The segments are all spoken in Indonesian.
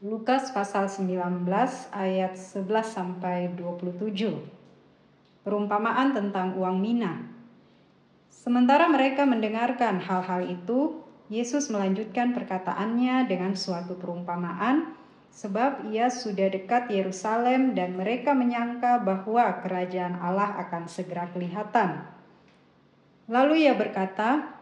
Lukas pasal 19 ayat 11 sampai 27. Perumpamaan tentang uang mina. Sementara mereka mendengarkan hal-hal itu, Yesus melanjutkan perkataannya dengan suatu perumpamaan sebab ia sudah dekat Yerusalem dan mereka menyangka bahwa kerajaan Allah akan segera kelihatan. Lalu ia berkata,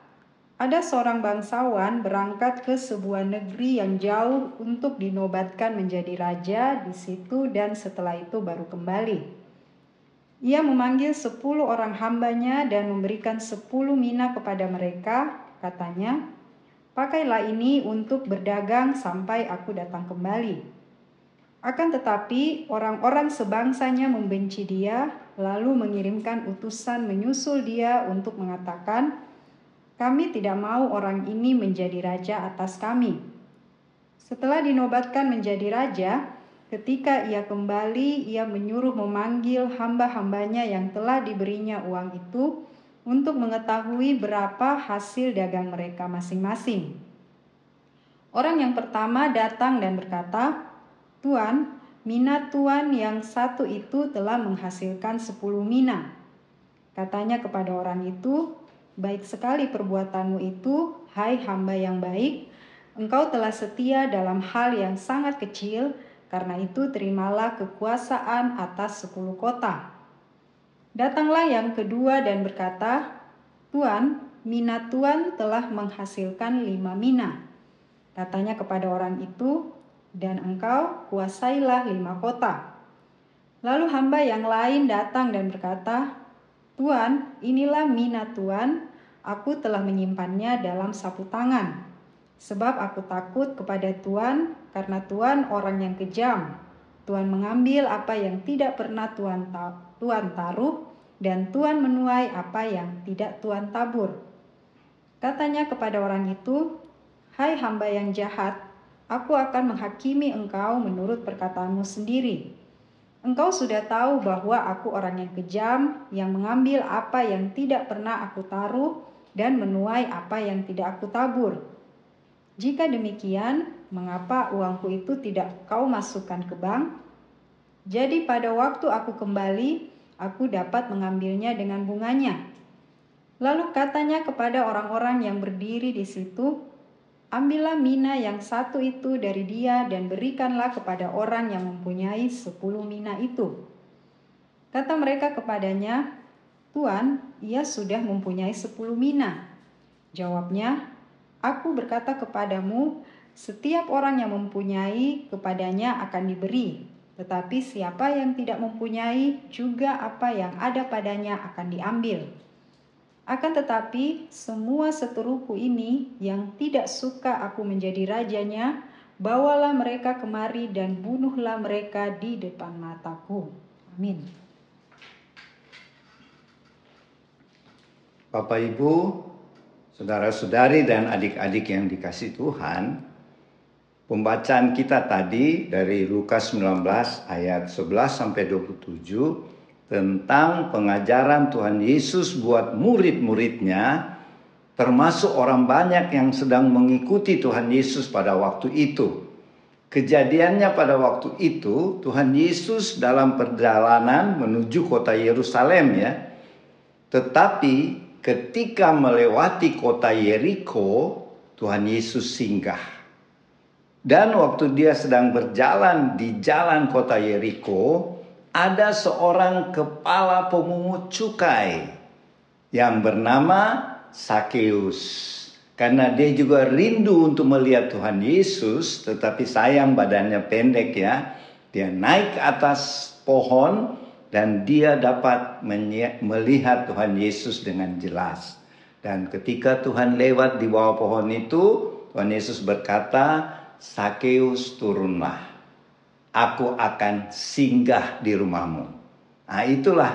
ada seorang bangsawan berangkat ke sebuah negeri yang jauh untuk dinobatkan menjadi raja di situ dan setelah itu baru kembali. Ia memanggil sepuluh orang hambanya dan memberikan sepuluh mina kepada mereka, katanya, pakailah ini untuk berdagang sampai aku datang kembali. Akan tetapi orang-orang sebangsanya membenci dia, lalu mengirimkan utusan menyusul dia untuk mengatakan, kami tidak mau orang ini menjadi raja atas kami. Setelah dinobatkan menjadi raja, ketika ia kembali, ia menyuruh memanggil hamba-hambanya yang telah diberinya uang itu untuk mengetahui berapa hasil dagang mereka masing-masing. Orang yang pertama datang dan berkata, Tuan, mina Tuan yang satu itu telah menghasilkan sepuluh mina. Katanya kepada orang itu, Baik sekali perbuatanmu itu, hai hamba yang baik. Engkau telah setia dalam hal yang sangat kecil, karena itu terimalah kekuasaan atas sepuluh kota. Datanglah yang kedua dan berkata, Tuan, mina Tuan telah menghasilkan lima mina. Katanya kepada orang itu, dan engkau kuasailah lima kota. Lalu hamba yang lain datang dan berkata, Tuan, inilah mina Tuan, aku telah menyimpannya dalam sapu tangan. Sebab aku takut kepada Tuhan, karena Tuhan orang yang kejam. Tuhan mengambil apa yang tidak pernah Tuhan, ta Tuhan taruh, dan Tuhan menuai apa yang tidak Tuhan tabur. Katanya kepada orang itu, Hai hamba yang jahat, aku akan menghakimi engkau menurut perkataanmu sendiri. Engkau sudah tahu bahwa aku orang yang kejam, yang mengambil apa yang tidak pernah aku taruh dan menuai apa yang tidak aku tabur. Jika demikian, mengapa uangku itu tidak kau masukkan ke bank? Jadi pada waktu aku kembali, aku dapat mengambilnya dengan bunganya. Lalu katanya kepada orang-orang yang berdiri di situ, Ambillah mina yang satu itu dari dia dan berikanlah kepada orang yang mempunyai sepuluh mina itu. Kata mereka kepadanya, Tuan, ia sudah mempunyai sepuluh mina. Jawabnya, Aku berkata kepadamu, setiap orang yang mempunyai kepadanya akan diberi, tetapi siapa yang tidak mempunyai juga apa yang ada padanya akan diambil. Akan tetapi, semua seteruku ini yang tidak suka aku menjadi rajanya, bawalah mereka kemari dan bunuhlah mereka di depan mataku. Amin. Bapak Ibu, saudara-saudari dan adik-adik yang dikasih Tuhan, pembacaan kita tadi dari Lukas 19 ayat 11 sampai 27 tentang pengajaran Tuhan Yesus buat murid-muridnya, termasuk orang banyak yang sedang mengikuti Tuhan Yesus pada waktu itu. Kejadiannya pada waktu itu, Tuhan Yesus dalam perjalanan menuju kota Yerusalem ya. Tetapi ketika melewati kota Yeriko, Tuhan Yesus singgah. Dan waktu dia sedang berjalan di jalan kota Yeriko, ada seorang kepala pemungut cukai yang bernama Sakeus. Karena dia juga rindu untuk melihat Tuhan Yesus, tetapi sayang badannya pendek ya. Dia naik ke atas pohon dan dia dapat melihat Tuhan Yesus dengan jelas. Dan ketika Tuhan lewat di bawah pohon itu, Tuhan Yesus berkata, Sakeus turunlah aku akan singgah di rumahmu. Nah itulah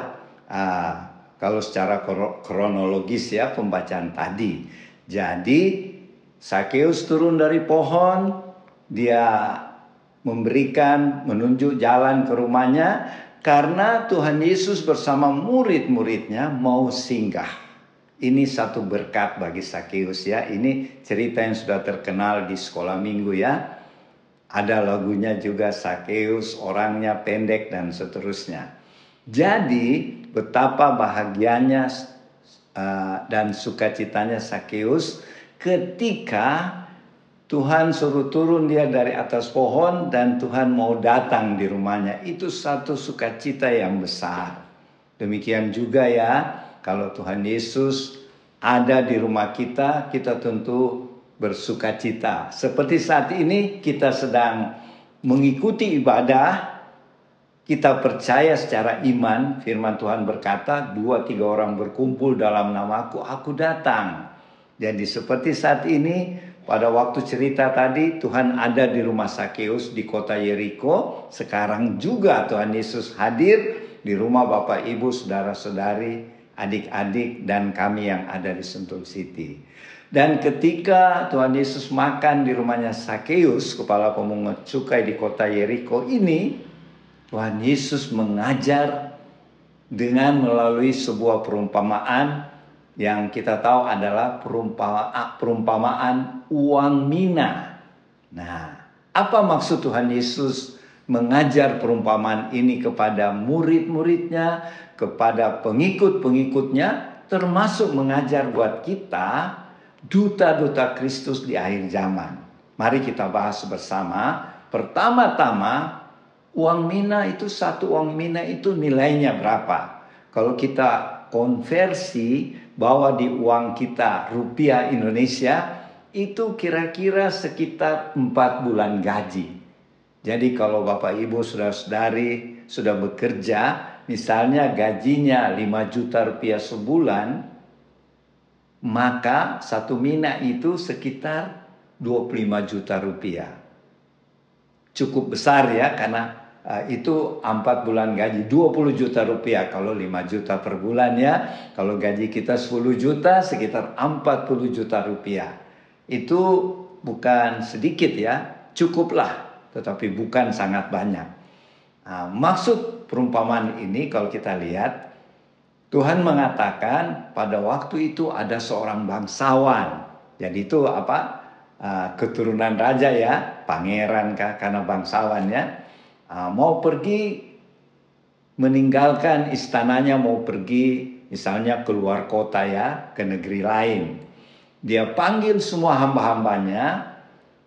uh, kalau secara kronologis ya pembacaan tadi. Jadi Sakeus turun dari pohon, dia memberikan menunjuk jalan ke rumahnya karena Tuhan Yesus bersama murid-muridnya mau singgah. Ini satu berkat bagi Sakeus ya. Ini cerita yang sudah terkenal di sekolah minggu ya Ada lagunya juga Sakeus, orangnya pendek dan seterusnya. Jadi betapa bahagianya uh, dan sukacitanya Sakeus ketika Tuhan suruh turun dia dari atas pohon dan Tuhan mau datang di rumahnya. Itu satu sukacita yang besar. Demikian juga ya, kalau Tuhan Yesus ada di rumah kita, kita tentu bersuka cita. Seperti saat ini kita sedang mengikuti ibadah, kita percaya secara iman, firman Tuhan berkata, dua tiga orang berkumpul dalam namaku, aku datang. Jadi seperti saat ini, pada waktu cerita tadi, Tuhan ada di rumah Sakeus di kota Yeriko. Sekarang juga Tuhan Yesus hadir di rumah Bapak Ibu, saudara-saudari, adik-adik, dan kami yang ada di Sentul City. Dan ketika Tuhan Yesus makan di rumahnya Sakeus, kepala pemungut cukai di kota Yeriko ini, Tuhan Yesus mengajar dengan melalui sebuah perumpamaan yang kita tahu adalah perumpamaan, perumpamaan uang mina. Nah, apa maksud Tuhan Yesus mengajar perumpamaan ini kepada murid-muridnya, kepada pengikut-pengikutnya, termasuk mengajar buat kita duta-duta Kristus di akhir zaman. Mari kita bahas bersama. Pertama-tama, uang mina itu satu uang mina itu nilainya berapa? Kalau kita konversi bahwa di uang kita rupiah Indonesia itu kira-kira sekitar 4 bulan gaji. Jadi kalau Bapak Ibu saudara-saudari sudah bekerja, misalnya gajinya 5 juta rupiah sebulan, maka satu mina itu sekitar 25 juta rupiah. Cukup besar ya karena uh, itu 4 bulan gaji 20 juta rupiah kalau 5 juta per bulan ya. Kalau gaji kita 10 juta sekitar 40 juta rupiah. Itu bukan sedikit ya, cukuplah tetapi bukan sangat banyak. Nah, maksud perumpamaan ini kalau kita lihat Tuhan mengatakan pada waktu itu ada seorang bangsawan. Jadi itu apa? Uh, keturunan raja ya, pangeran karena bangsawan ya. Uh, mau pergi meninggalkan istananya mau pergi misalnya keluar kota ya ke negeri lain. Dia panggil semua hamba-hambanya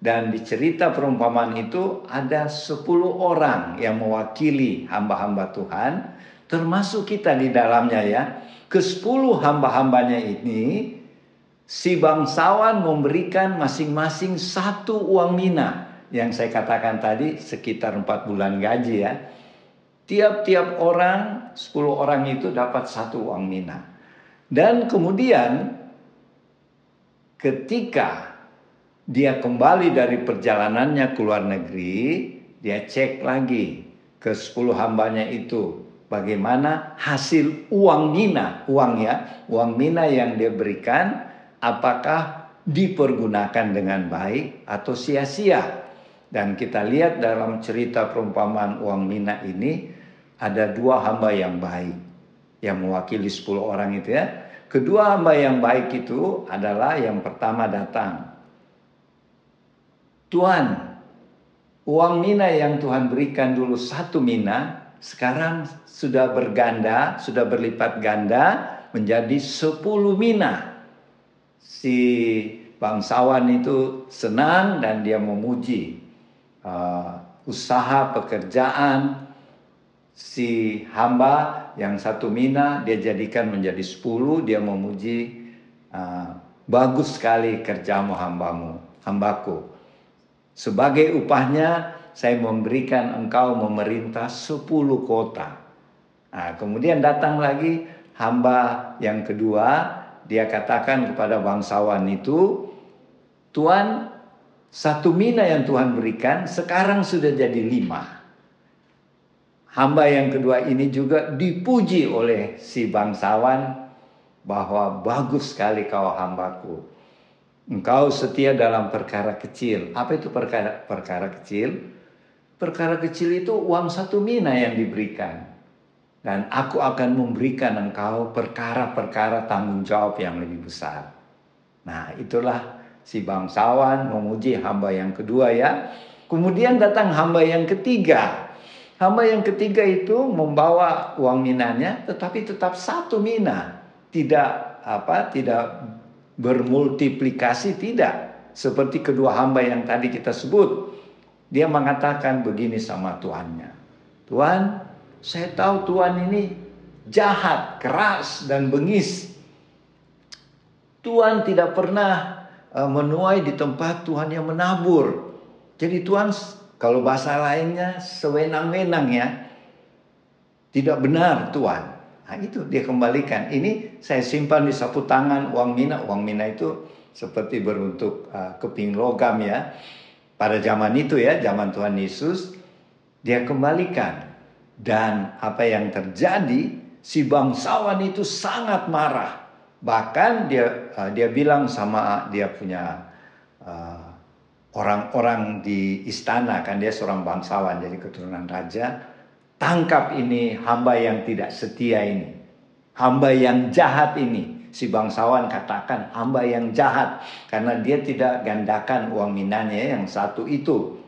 dan di cerita perumpamaan itu ada 10 orang yang mewakili hamba-hamba Tuhan termasuk kita di dalamnya ya. Ke sepuluh hamba-hambanya ini, si bangsawan memberikan masing-masing satu uang mina. Yang saya katakan tadi sekitar empat bulan gaji ya. Tiap-tiap orang, sepuluh orang itu dapat satu uang mina. Dan kemudian ketika dia kembali dari perjalanannya ke luar negeri, dia cek lagi ke sepuluh hambanya itu bagaimana hasil uang mina, uang ya, uang mina yang dia berikan apakah dipergunakan dengan baik atau sia-sia. Dan kita lihat dalam cerita perumpamaan uang mina ini ada dua hamba yang baik yang mewakili 10 orang itu ya. Kedua hamba yang baik itu adalah yang pertama datang. Tuhan, uang mina yang Tuhan berikan dulu satu mina, sekarang sudah berganda, sudah berlipat ganda menjadi 10 mina. Si bangsawan itu senang dan dia memuji uh, usaha pekerjaan si hamba yang satu mina dia jadikan menjadi 10 dia memuji uh, bagus sekali kerjamu hambamu hambaku sebagai upahnya saya memberikan engkau memerintah sepuluh kota. Nah, kemudian datang lagi hamba yang kedua, dia katakan kepada bangsawan itu, Tuhan, satu mina yang Tuhan berikan sekarang sudah jadi lima. Hamba yang kedua ini juga dipuji oleh si bangsawan bahwa bagus sekali kau hambaku. Engkau setia dalam perkara kecil. Apa itu perkara, perkara kecil? Perkara kecil itu uang satu mina yang diberikan. Dan aku akan memberikan engkau perkara-perkara tanggung jawab yang lebih besar. Nah itulah si bangsawan memuji hamba yang kedua ya. Kemudian datang hamba yang ketiga. Hamba yang ketiga itu membawa uang minanya tetapi tetap satu mina. Tidak apa? Tidak bermultiplikasi tidak seperti kedua hamba yang tadi kita sebut. Dia mengatakan begini sama tuannya. Tuan, saya tahu tuan ini jahat, keras dan bengis. Tuhan tidak pernah uh, menuai di tempat Tuhan yang menabur. Jadi Tuhan kalau bahasa lainnya sewenang-wenang ya. Tidak benar Tuhan. Nah itu dia kembalikan. Ini saya simpan di sapu tangan uang mina. Uang mina itu seperti berbentuk uh, keping logam ya. Pada zaman itu ya, zaman Tuhan Yesus, dia kembalikan. Dan apa yang terjadi, si bangsawan itu sangat marah. Bahkan dia uh, dia bilang sama dia punya uh, orang-orang di istana kan dia seorang bangsawan jadi keturunan raja, tangkap ini hamba yang tidak setia ini. Hamba yang jahat ini si bangsawan katakan hamba yang jahat karena dia tidak gandakan uang minanya yang satu itu.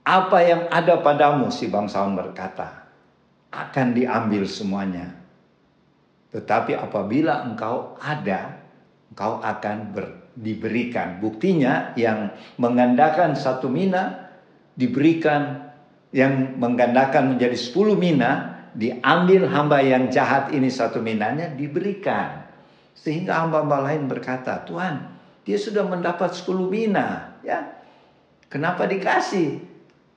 Apa yang ada padamu si bangsawan berkata akan diambil semuanya. Tetapi apabila engkau ada, engkau akan ber, diberikan. Buktinya yang menggandakan satu mina diberikan yang menggandakan menjadi sepuluh mina diambil hamba yang jahat ini satu minanya diberikan. Sehingga hamba-hamba lain berkata, Tuhan, dia sudah mendapat 10 mina, ya. Kenapa dikasih?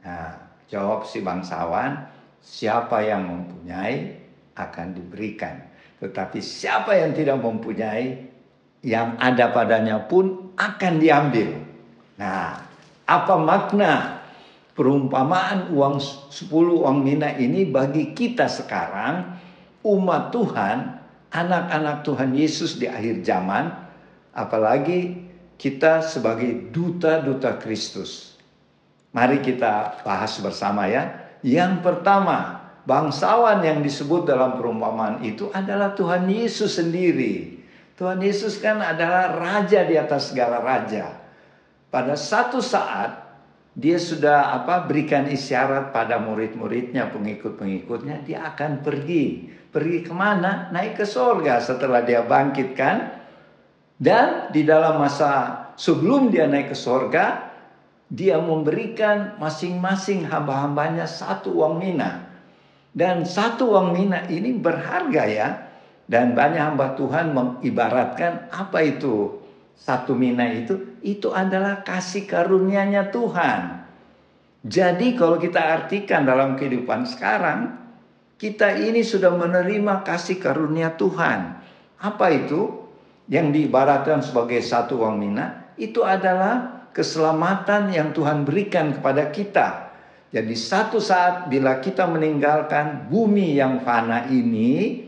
Nah, jawab si bangsawan, siapa yang mempunyai akan diberikan. Tetapi siapa yang tidak mempunyai, yang ada padanya pun akan diambil. Nah, apa makna perumpamaan uang 10 uang mina ini bagi kita sekarang umat Tuhan, anak-anak Tuhan Yesus di akhir zaman, apalagi kita sebagai duta-duta Kristus. Mari kita bahas bersama ya. Yang pertama, bangsawan yang disebut dalam perumpamaan itu adalah Tuhan Yesus sendiri. Tuhan Yesus kan adalah raja di atas segala raja. Pada satu saat dia sudah apa berikan isyarat pada murid-muridnya, pengikut-pengikutnya, dia akan pergi. Pergi ke mana? Naik ke sorga setelah dia bangkitkan. Dan di dalam masa sebelum dia naik ke sorga, dia memberikan masing-masing hamba-hambanya satu uang mina. Dan satu uang mina ini berharga ya. Dan banyak hamba Tuhan mengibaratkan apa itu satu mina itu itu adalah kasih karunia-Nya Tuhan. Jadi kalau kita artikan dalam kehidupan sekarang, kita ini sudah menerima kasih karunia Tuhan. Apa itu? Yang diibaratkan sebagai satu uang mina, itu adalah keselamatan yang Tuhan berikan kepada kita. Jadi satu saat bila kita meninggalkan bumi yang fana ini,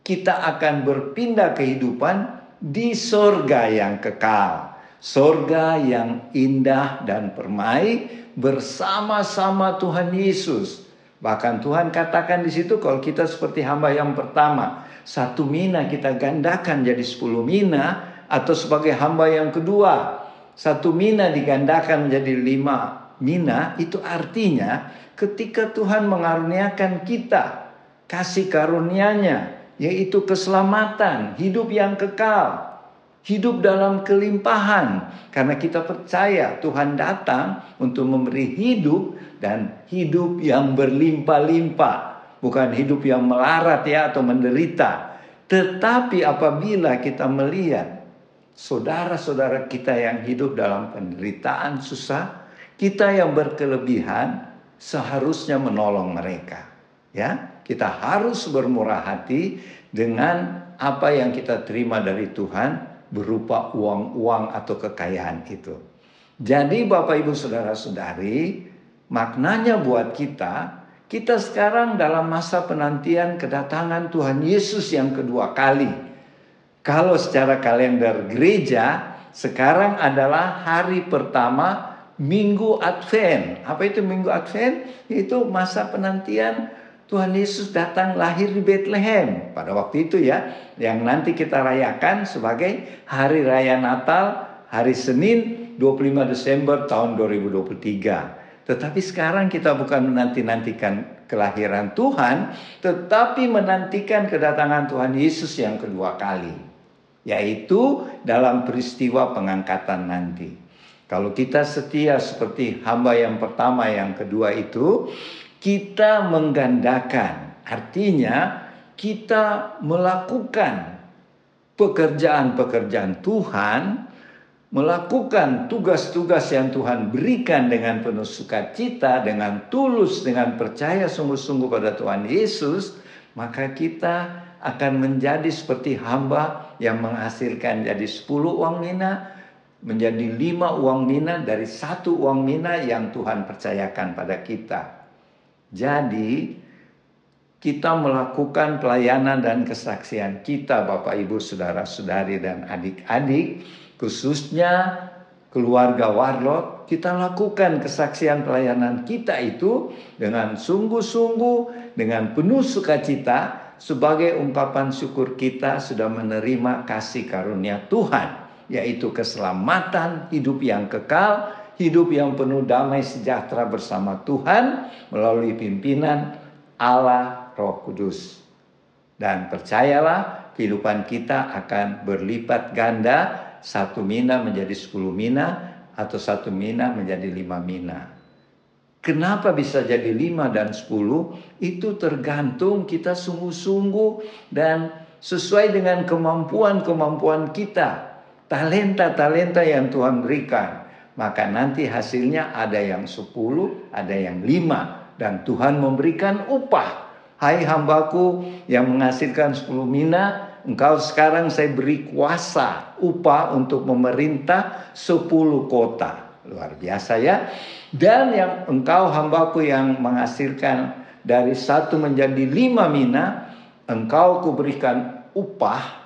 kita akan berpindah kehidupan di sorga yang kekal. Sorga yang indah dan permai bersama-sama Tuhan Yesus. Bahkan Tuhan katakan di situ kalau kita seperti hamba yang pertama. Satu mina kita gandakan jadi sepuluh mina. Atau sebagai hamba yang kedua. Satu mina digandakan menjadi lima mina. Itu artinya ketika Tuhan mengaruniakan kita. Kasih karunianya yaitu keselamatan, hidup yang kekal, hidup dalam kelimpahan. Karena kita percaya Tuhan datang untuk memberi hidup dan hidup yang berlimpah-limpah, bukan hidup yang melarat ya atau menderita. Tetapi apabila kita melihat saudara-saudara kita yang hidup dalam penderitaan susah, kita yang berkelebihan seharusnya menolong mereka. Ya, kita harus bermurah hati dengan apa yang kita terima dari Tuhan berupa uang-uang atau kekayaan itu. Jadi Bapak Ibu Saudara-saudari, maknanya buat kita, kita sekarang dalam masa penantian kedatangan Tuhan Yesus yang kedua kali. Kalau secara kalender gereja, sekarang adalah hari pertama Minggu Advent. Apa itu Minggu Advent? Itu masa penantian Tuhan Yesus datang lahir di Bethlehem pada waktu itu ya, yang nanti kita rayakan sebagai hari raya Natal, hari Senin 25 Desember tahun 2023. Tetapi sekarang kita bukan menanti-nantikan kelahiran Tuhan, tetapi menantikan kedatangan Tuhan Yesus yang kedua kali, yaitu dalam peristiwa pengangkatan nanti. Kalau kita setia seperti hamba yang pertama, yang kedua itu, kita menggandakan, artinya kita melakukan pekerjaan-pekerjaan Tuhan melakukan tugas-tugas yang Tuhan berikan dengan penuh sukacita, dengan tulus, dengan percaya sungguh-sungguh pada Tuhan Yesus, maka kita akan menjadi seperti hamba yang menghasilkan jadi 10 uang mina, menjadi lima uang mina dari satu uang mina yang Tuhan percayakan pada kita. Jadi kita melakukan pelayanan dan kesaksian kita Bapak Ibu Saudara-saudari dan adik-adik khususnya keluarga Warlot, kita lakukan kesaksian pelayanan kita itu dengan sungguh-sungguh, dengan penuh sukacita, sebagai ungkapan syukur kita sudah menerima kasih karunia Tuhan, yaitu keselamatan, hidup yang kekal, hidup yang penuh damai sejahtera bersama Tuhan melalui pimpinan Allah Roh Kudus. Dan percayalah, kehidupan kita akan berlipat ganda satu mina menjadi sepuluh mina atau satu mina menjadi lima mina. Kenapa bisa jadi lima dan sepuluh? Itu tergantung kita sungguh-sungguh dan sesuai dengan kemampuan-kemampuan kita. Talenta-talenta yang Tuhan berikan. Maka nanti hasilnya ada yang sepuluh, ada yang lima. Dan Tuhan memberikan upah. Hai hambaku yang menghasilkan sepuluh mina, Engkau sekarang saya beri kuasa upah untuk memerintah sepuluh kota. Luar biasa ya. Dan yang engkau hambaku yang menghasilkan dari satu menjadi lima mina, engkau kuberikan upah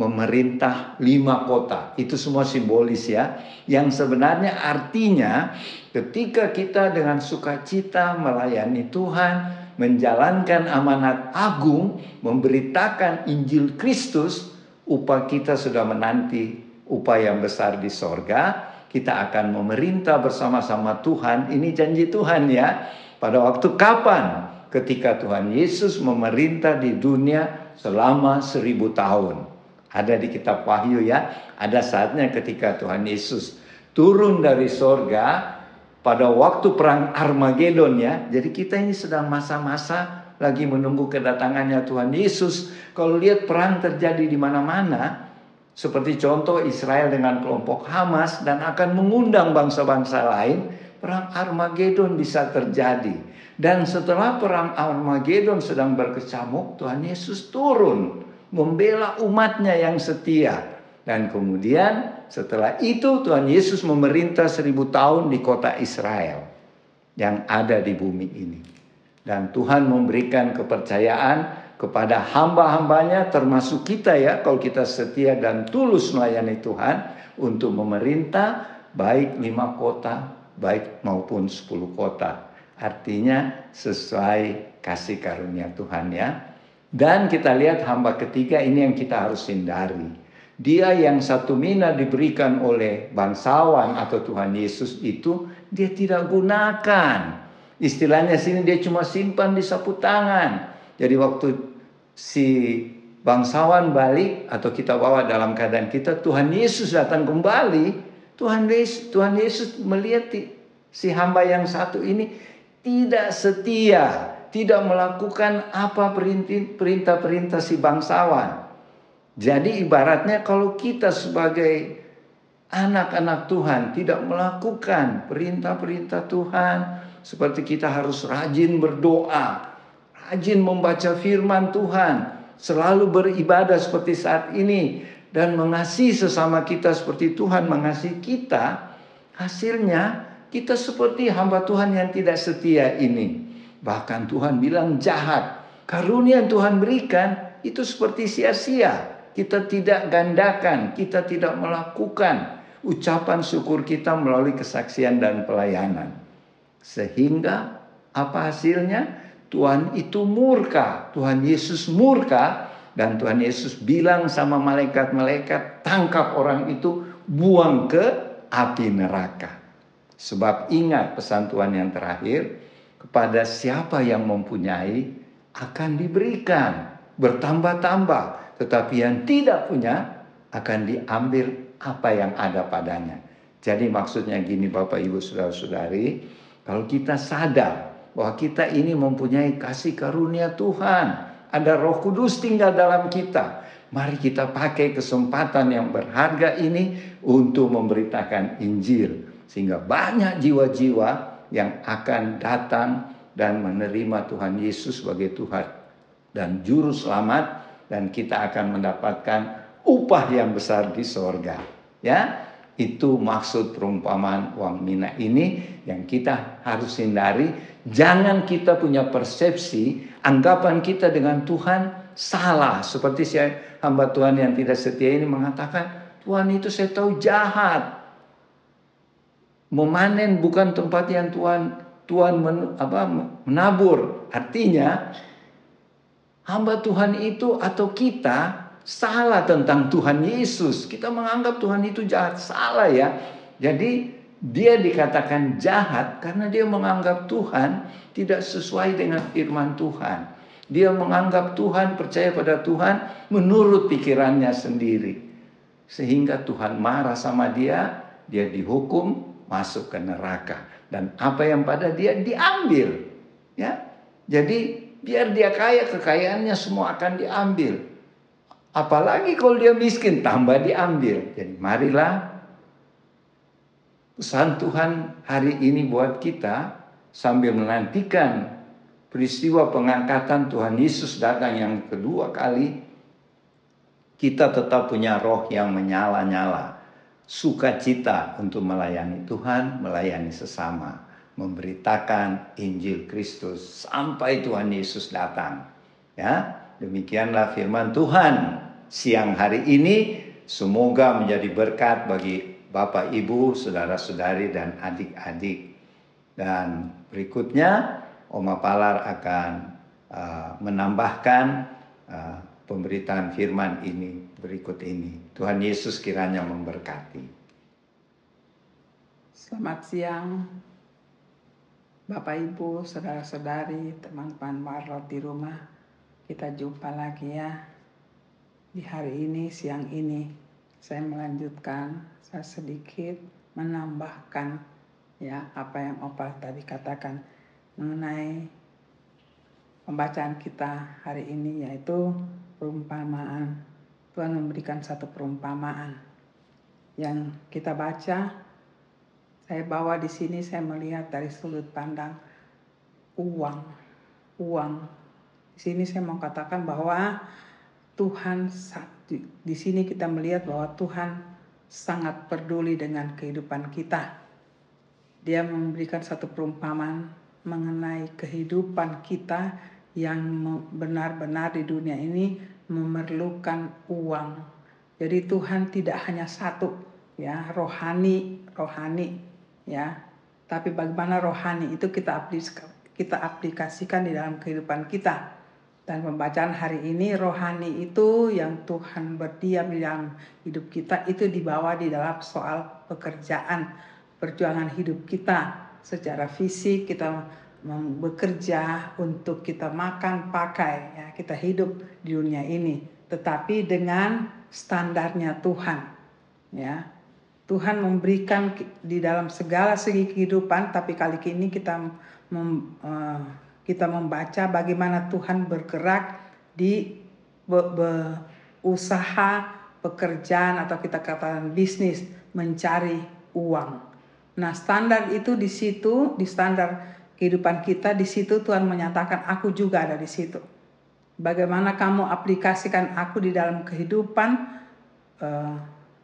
memerintah lima kota. Itu semua simbolis ya. Yang sebenarnya artinya ketika kita dengan sukacita melayani Tuhan, menjalankan amanat agung, memberitakan Injil Kristus, upah kita sudah menanti upah yang besar di sorga. Kita akan memerintah bersama-sama Tuhan. Ini janji Tuhan ya. Pada waktu kapan? Ketika Tuhan Yesus memerintah di dunia selama seribu tahun. Ada di kitab Wahyu ya. Ada saatnya ketika Tuhan Yesus turun dari sorga pada waktu perang Armageddon ya. Jadi kita ini sedang masa-masa lagi menunggu kedatangannya Tuhan Yesus. Kalau lihat perang terjadi di mana-mana, seperti contoh Israel dengan kelompok Hamas dan akan mengundang bangsa-bangsa lain, perang Armageddon bisa terjadi. Dan setelah perang Armageddon sedang berkecamuk, Tuhan Yesus turun membela umatnya yang setia. Dan kemudian setelah itu Tuhan Yesus memerintah seribu tahun di kota Israel yang ada di bumi ini. Dan Tuhan memberikan kepercayaan kepada hamba-hambanya termasuk kita ya kalau kita setia dan tulus melayani Tuhan untuk memerintah baik lima kota baik maupun sepuluh kota. Artinya sesuai kasih karunia Tuhan ya. Dan kita lihat hamba ketiga ini yang kita harus hindari dia yang satu mina diberikan oleh bangsawan atau Tuhan Yesus itu dia tidak gunakan. Istilahnya sini dia cuma simpan di sapu tangan. Jadi waktu si bangsawan balik atau kita bawa dalam keadaan kita Tuhan Yesus datang kembali, Tuhan Yesus, Tuhan Yesus melihat si hamba yang satu ini tidak setia, tidak melakukan apa perintah-perintah si bangsawan. Jadi ibaratnya kalau kita sebagai anak-anak Tuhan tidak melakukan perintah-perintah Tuhan, seperti kita harus rajin berdoa, rajin membaca firman Tuhan, selalu beribadah seperti saat ini dan mengasihi sesama kita seperti Tuhan mengasihi kita, hasilnya kita seperti hamba Tuhan yang tidak setia ini. Bahkan Tuhan bilang jahat. Karunia yang Tuhan berikan itu seperti sia-sia kita tidak gandakan, kita tidak melakukan ucapan syukur kita melalui kesaksian dan pelayanan. Sehingga apa hasilnya? Tuhan itu murka, Tuhan Yesus murka dan Tuhan Yesus bilang sama malaikat-malaikat tangkap orang itu buang ke api neraka. Sebab ingat pesan Tuhan yang terakhir, kepada siapa yang mempunyai akan diberikan bertambah-tambah, tetapi yang tidak punya akan diambil apa yang ada padanya. Jadi maksudnya gini Bapak Ibu Saudara-saudari, kalau kita sadar bahwa kita ini mempunyai kasih karunia Tuhan, ada Roh Kudus tinggal dalam kita. Mari kita pakai kesempatan yang berharga ini untuk memberitakan Injil sehingga banyak jiwa-jiwa yang akan datang dan menerima Tuhan Yesus sebagai Tuhan dan juru selamat dan kita akan mendapatkan upah yang besar di sorga. Ya, itu maksud perumpamaan uang mina ini yang kita harus hindari. Jangan kita punya persepsi anggapan kita dengan Tuhan salah. Seperti si hamba Tuhan yang tidak setia ini mengatakan, Tuhan itu saya tahu jahat. Memanen bukan tempat yang Tuhan Tuhan men, apa, menabur. Artinya hamba Tuhan itu atau kita salah tentang Tuhan Yesus. Kita menganggap Tuhan itu jahat, salah ya. Jadi dia dikatakan jahat karena dia menganggap Tuhan tidak sesuai dengan firman Tuhan. Dia menganggap Tuhan, percaya pada Tuhan menurut pikirannya sendiri. Sehingga Tuhan marah sama dia, dia dihukum, masuk ke neraka. Dan apa yang pada dia diambil ya. Jadi biar dia kaya kekayaannya semua akan diambil. Apalagi kalau dia miskin tambah diambil. Jadi marilah pesan Tuhan hari ini buat kita sambil menantikan peristiwa pengangkatan Tuhan Yesus datang yang kedua kali kita tetap punya roh yang menyala-nyala sukacita untuk melayani Tuhan, melayani sesama, memberitakan Injil Kristus sampai Tuhan Yesus datang. Ya, demikianlah firman Tuhan siang hari ini. Semoga menjadi berkat bagi Bapak, Ibu, saudara-saudari dan adik-adik. Dan berikutnya Oma Palar akan uh, menambahkan uh, pemberitaan firman ini berikut ini. Tuhan Yesus kiranya memberkati. Selamat siang, Bapak Ibu, saudara-saudari, teman-teman Marlot di rumah. Kita jumpa lagi ya di hari ini, siang ini. Saya melanjutkan, saya sedikit menambahkan ya apa yang Opal tadi katakan mengenai pembacaan kita hari ini yaitu perumpamaan. Tuhan memberikan satu perumpamaan yang kita baca. Saya bawa di sini saya melihat dari sudut pandang uang, uang. Di sini saya mau katakan bahwa Tuhan di sini kita melihat bahwa Tuhan sangat peduli dengan kehidupan kita. Dia memberikan satu perumpamaan mengenai kehidupan kita yang benar-benar di dunia ini memerlukan uang. Jadi Tuhan tidak hanya satu ya, rohani, rohani ya. Tapi bagaimana rohani itu kita kita aplikasikan di dalam kehidupan kita. Dan pembacaan hari ini rohani itu yang Tuhan berdiam di dalam hidup kita itu dibawa di dalam soal pekerjaan, perjuangan hidup kita secara fisik kita bekerja untuk kita makan pakai ya kita hidup di dunia ini tetapi dengan standarnya Tuhan ya Tuhan memberikan di dalam segala segi kehidupan tapi kali ini kita mem, uh, kita membaca bagaimana Tuhan bergerak di be, be, usaha pekerjaan atau kita katakan bisnis mencari uang. Nah, standar itu di situ di standar kehidupan kita di situ Tuhan menyatakan aku juga ada di situ. Bagaimana kamu aplikasikan aku di dalam kehidupan eh,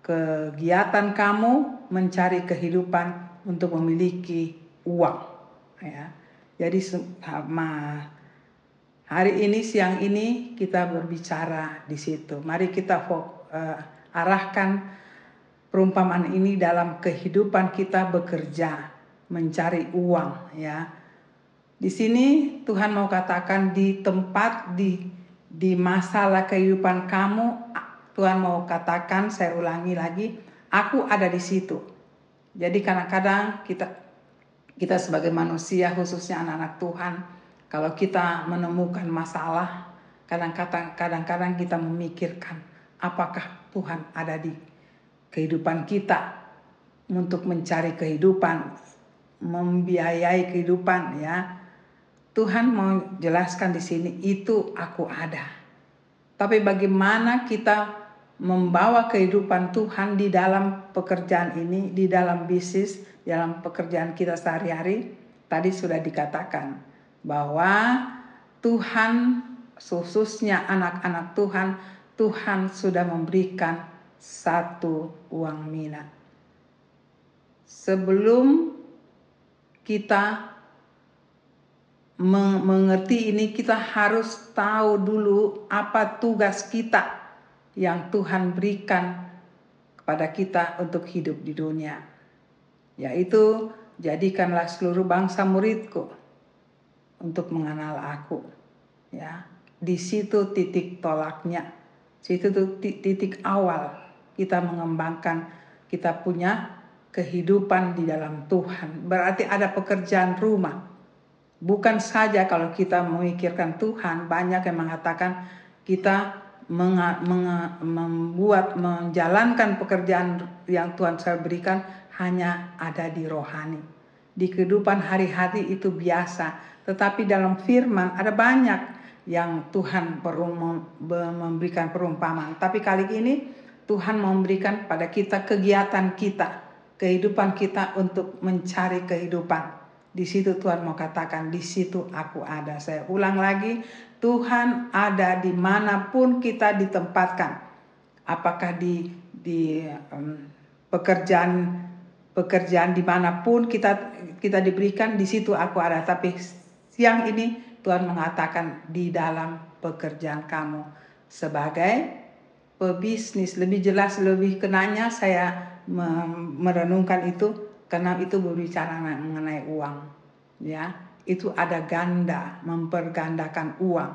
kegiatan kamu mencari kehidupan untuk memiliki uang ya. Jadi sama hari ini siang ini kita berbicara di situ. Mari kita uh, arahkan perumpamaan ini dalam kehidupan kita bekerja, mencari uang ya di sini Tuhan mau katakan di tempat di di masalah kehidupan kamu Tuhan mau katakan saya ulangi lagi aku ada di situ. Jadi kadang-kadang kita kita sebagai manusia khususnya anak-anak Tuhan kalau kita menemukan masalah kadang-kadang kadang-kadang kita memikirkan apakah Tuhan ada di kehidupan kita untuk mencari kehidupan, membiayai kehidupan ya. Tuhan mau jelaskan di sini itu aku ada. Tapi bagaimana kita membawa kehidupan Tuhan di dalam pekerjaan ini, di dalam bisnis, dalam pekerjaan kita sehari-hari, tadi sudah dikatakan bahwa Tuhan khususnya anak-anak Tuhan, Tuhan sudah memberikan satu uang mina. Sebelum kita mengerti ini kita harus tahu dulu apa tugas kita yang Tuhan berikan kepada kita untuk hidup di dunia. Yaitu jadikanlah seluruh bangsa muridku untuk mengenal aku. Ya, di situ titik tolaknya. Situ titik awal kita mengembangkan kita punya kehidupan di dalam Tuhan. Berarti ada pekerjaan rumah Bukan saja kalau kita memikirkan Tuhan, banyak yang mengatakan kita menga, menga, membuat menjalankan pekerjaan yang Tuhan saya berikan hanya ada di rohani. Di kehidupan hari-hari itu biasa, tetapi dalam firman ada banyak yang Tuhan memberikan perumpamaan. Tapi kali ini Tuhan memberikan pada kita kegiatan kita, kehidupan kita untuk mencari kehidupan di situ Tuhan mau katakan, di situ aku ada. Saya ulang lagi, Tuhan ada di mana pun kita ditempatkan. Apakah di di um, pekerjaan pekerjaan di mana pun kita kita diberikan, di situ aku ada. Tapi siang ini Tuhan mengatakan di dalam pekerjaan kamu sebagai pebisnis. Lebih jelas, lebih kenanya saya merenungkan itu karena itu berbicara mengenai uang ya. Itu ada ganda mempergandakan uang.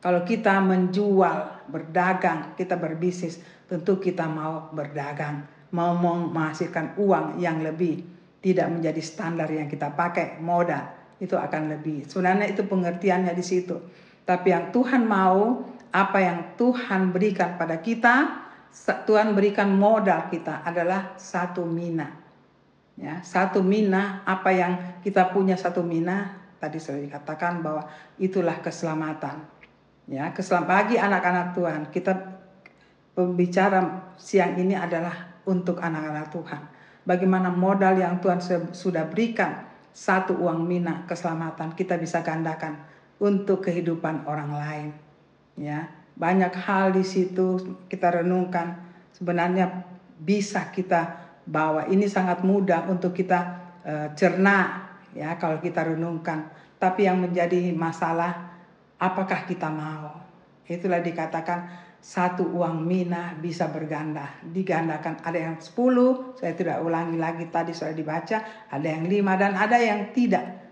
Kalau kita menjual berdagang kita berbisnis tentu kita mau berdagang. Mau menghasilkan uang yang lebih tidak menjadi standar yang kita pakai modal itu akan lebih. Sebenarnya itu pengertiannya di situ. Tapi yang Tuhan mau apa yang Tuhan berikan pada kita Tuhan berikan modal kita adalah satu mina Ya, satu mina apa yang kita punya satu mina tadi sudah dikatakan bahwa itulah keselamatan. Ya, keselamatan bagi anak-anak Tuhan. Kita pembicara siang ini adalah untuk anak-anak Tuhan. Bagaimana modal yang Tuhan sudah berikan satu uang mina keselamatan kita bisa gandakan untuk kehidupan orang lain. Ya, banyak hal di situ kita renungkan sebenarnya bisa kita bahwa ini sangat mudah untuk kita uh, cerna ya kalau kita renungkan. Tapi yang menjadi masalah apakah kita mau? Itulah dikatakan satu uang mina bisa berganda, digandakan. Ada yang 10, saya tidak ulangi lagi tadi sudah dibaca, ada yang lima dan ada yang tidak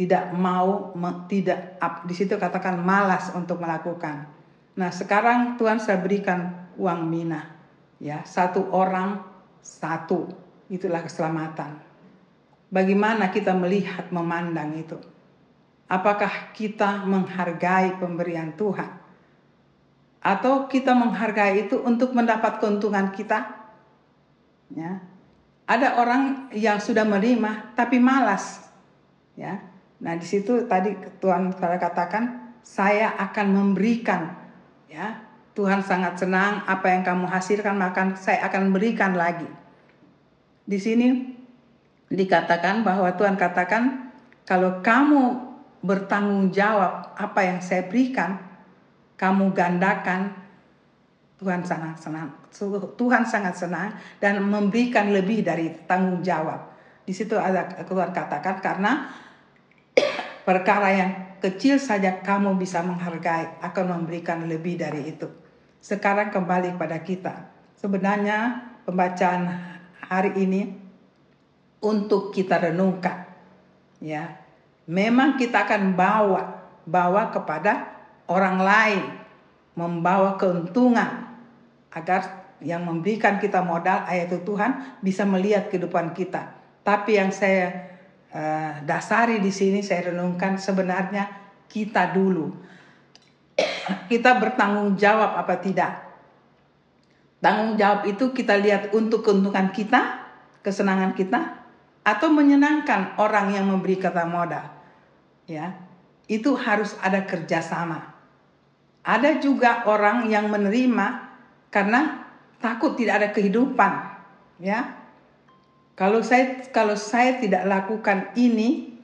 tidak mau tidak di situ katakan malas untuk melakukan. Nah, sekarang Tuhan saya berikan uang mina ya, satu orang satu, itulah keselamatan. Bagaimana kita melihat, memandang itu? Apakah kita menghargai pemberian Tuhan? Atau kita menghargai itu untuk mendapat keuntungan kita? Ya. Ada orang yang sudah menerima tapi malas. Ya. Nah, di situ tadi Tuhan katakan, saya akan memberikan ya Tuhan sangat senang apa yang kamu hasilkan maka saya akan berikan lagi. Di sini dikatakan bahwa Tuhan katakan kalau kamu bertanggung jawab apa yang saya berikan, kamu gandakan Tuhan sangat senang. Tuhan sangat senang dan memberikan lebih dari tanggung jawab. Di situ ada Tuhan katakan karena perkara yang kecil saja kamu bisa menghargai akan memberikan lebih dari itu. Sekarang kembali pada kita. Sebenarnya pembacaan hari ini untuk kita renungkan. Ya. Memang kita akan bawa bawa kepada orang lain, membawa keuntungan agar yang memberikan kita modal yaitu Tuhan bisa melihat kehidupan kita. Tapi yang saya uh, dasari di sini saya renungkan sebenarnya kita dulu. Kita bertanggung jawab apa tidak? Tanggung jawab itu kita lihat untuk keuntungan kita, kesenangan kita, atau menyenangkan orang yang memberi kata modal. Ya, itu harus ada kerjasama. Ada juga orang yang menerima karena takut tidak ada kehidupan, ya. Kalau saya kalau saya tidak lakukan ini,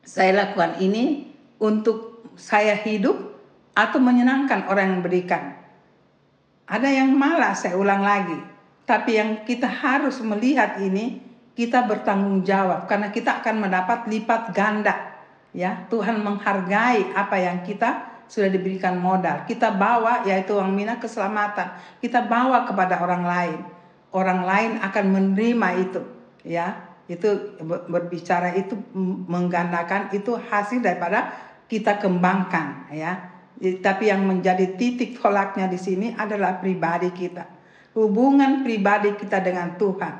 saya lakukan ini untuk saya hidup atau menyenangkan orang yang berikan. Ada yang malas, saya ulang lagi. Tapi yang kita harus melihat ini, kita bertanggung jawab karena kita akan mendapat lipat ganda. Ya, Tuhan menghargai apa yang kita sudah diberikan modal. Kita bawa yaitu uang mina keselamatan. Kita bawa kepada orang lain. Orang lain akan menerima itu, ya. Itu berbicara itu menggandakan itu hasil daripada kita kembangkan, ya. Tapi yang menjadi titik tolaknya di sini adalah pribadi kita. Hubungan pribadi kita dengan Tuhan.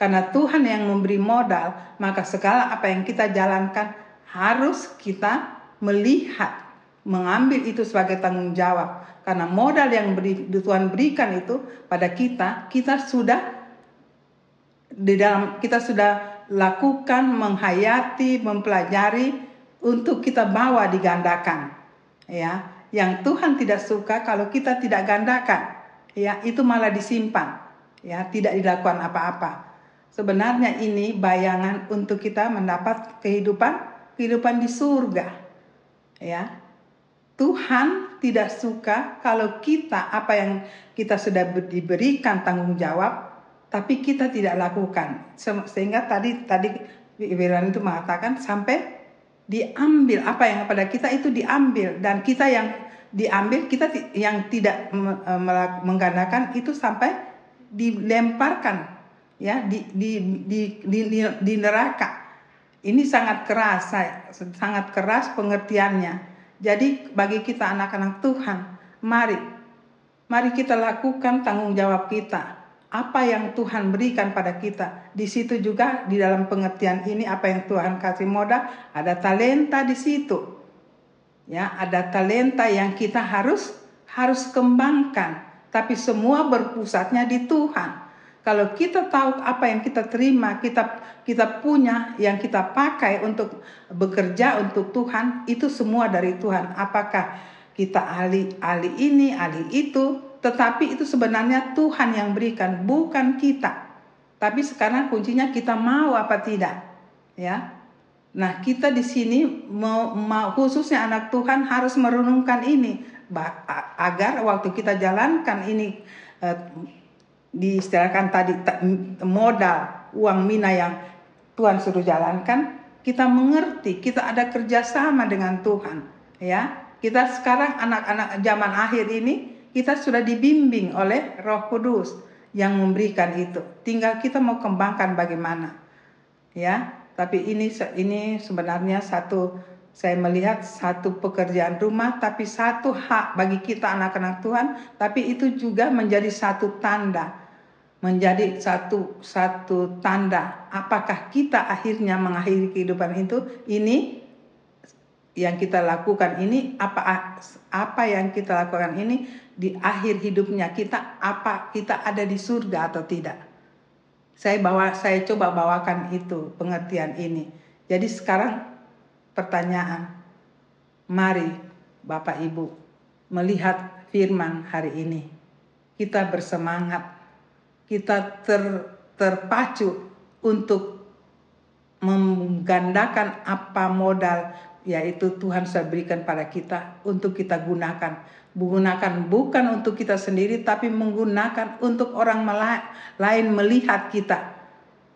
Karena Tuhan yang memberi modal, maka segala apa yang kita jalankan harus kita melihat mengambil itu sebagai tanggung jawab karena modal yang beri, Tuhan berikan itu pada kita kita sudah di dalam kita sudah lakukan menghayati mempelajari untuk kita bawa digandakan ya yang Tuhan tidak suka kalau kita tidak gandakan. Ya itu malah disimpan. Ya tidak dilakukan apa-apa. Sebenarnya ini bayangan untuk kita mendapat kehidupan kehidupan di surga. Ya Tuhan tidak suka kalau kita apa yang kita sudah diberikan tanggung jawab tapi kita tidak lakukan. Sehingga tadi tadi Wiran itu mengatakan sampai diambil apa yang pada kita itu diambil. Dan kita yang diambil kita yang tidak menggandakan itu sampai dilemparkan ya di di di di, di, di neraka. Ini sangat keras sangat keras pengertiannya. Jadi bagi kita anak-anak Tuhan, mari mari kita lakukan tanggung jawab kita. Apa yang Tuhan berikan pada kita. Di situ juga di dalam pengertian ini apa yang Tuhan kasih modal, ada talenta di situ. Ya, ada talenta yang kita harus harus kembangkan, tapi semua berpusatnya di Tuhan. Kalau kita tahu apa yang kita terima, kita kita punya yang kita pakai untuk bekerja untuk Tuhan, itu semua dari Tuhan. Apakah kita ahli ahli ini, ahli itu, tetapi itu sebenarnya Tuhan yang berikan, bukan kita. Tapi sekarang kuncinya kita mau apa tidak, ya. Nah, kita di sini mau, mau khususnya anak Tuhan harus merenungkan ini agar waktu kita jalankan ini eh, diistilahkan tadi modal uang mina yang Tuhan suruh jalankan, kita mengerti, kita ada kerjasama dengan Tuhan, ya. Kita sekarang anak-anak zaman akhir ini kita sudah dibimbing oleh Roh Kudus yang memberikan itu. Tinggal kita mau kembangkan bagaimana, ya. Tapi ini ini sebenarnya satu saya melihat satu pekerjaan rumah tapi satu hak bagi kita anak-anak Tuhan tapi itu juga menjadi satu tanda menjadi satu satu tanda apakah kita akhirnya mengakhiri kehidupan itu ini yang kita lakukan ini apa apa yang kita lakukan ini di akhir hidupnya kita apa kita ada di surga atau tidak. Saya bawa saya coba bawakan itu pengertian ini. Jadi sekarang pertanyaan. Mari Bapak Ibu melihat firman hari ini. Kita bersemangat. Kita ter, terpacu untuk menggandakan apa modal yaitu Tuhan sudah berikan pada kita untuk kita gunakan gunakan bukan untuk kita sendiri tapi menggunakan untuk orang lain melihat kita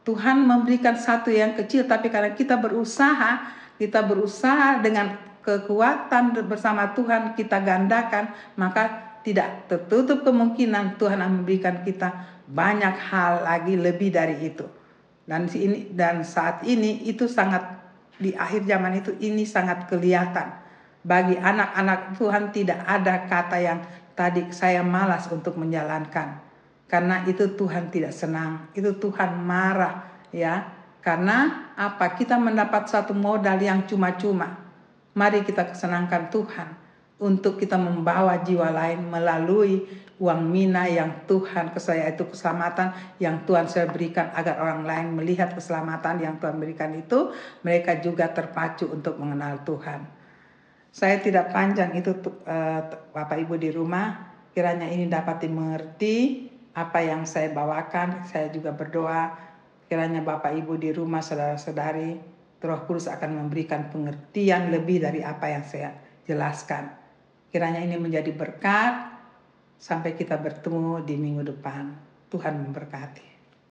Tuhan memberikan satu yang kecil tapi karena kita berusaha kita berusaha dengan kekuatan bersama Tuhan kita gandakan maka tidak tertutup kemungkinan Tuhan akan memberikan kita banyak hal lagi lebih dari itu. Dan saat ini itu sangat di akhir zaman itu ini sangat kelihatan. Bagi anak-anak Tuhan tidak ada kata yang tadi saya malas untuk menjalankan. Karena itu Tuhan tidak senang, itu Tuhan marah ya. Karena apa? Kita mendapat satu modal yang cuma-cuma. Mari kita kesenangkan Tuhan untuk kita membawa jiwa lain melalui uang mina yang Tuhan ke saya itu keselamatan yang Tuhan saya berikan agar orang lain melihat keselamatan yang Tuhan berikan itu mereka juga terpacu untuk mengenal Tuhan. Saya tidak panjang itu uh, Bapak Ibu di rumah, kiranya ini dapat dimengerti apa yang saya bawakan. Saya juga berdoa kiranya Bapak Ibu di rumah saudara-saudari Roh Kudus akan memberikan pengertian lebih dari apa yang saya jelaskan. Kiranya ini menjadi berkat sampai kita bertemu di minggu depan. Tuhan memberkati.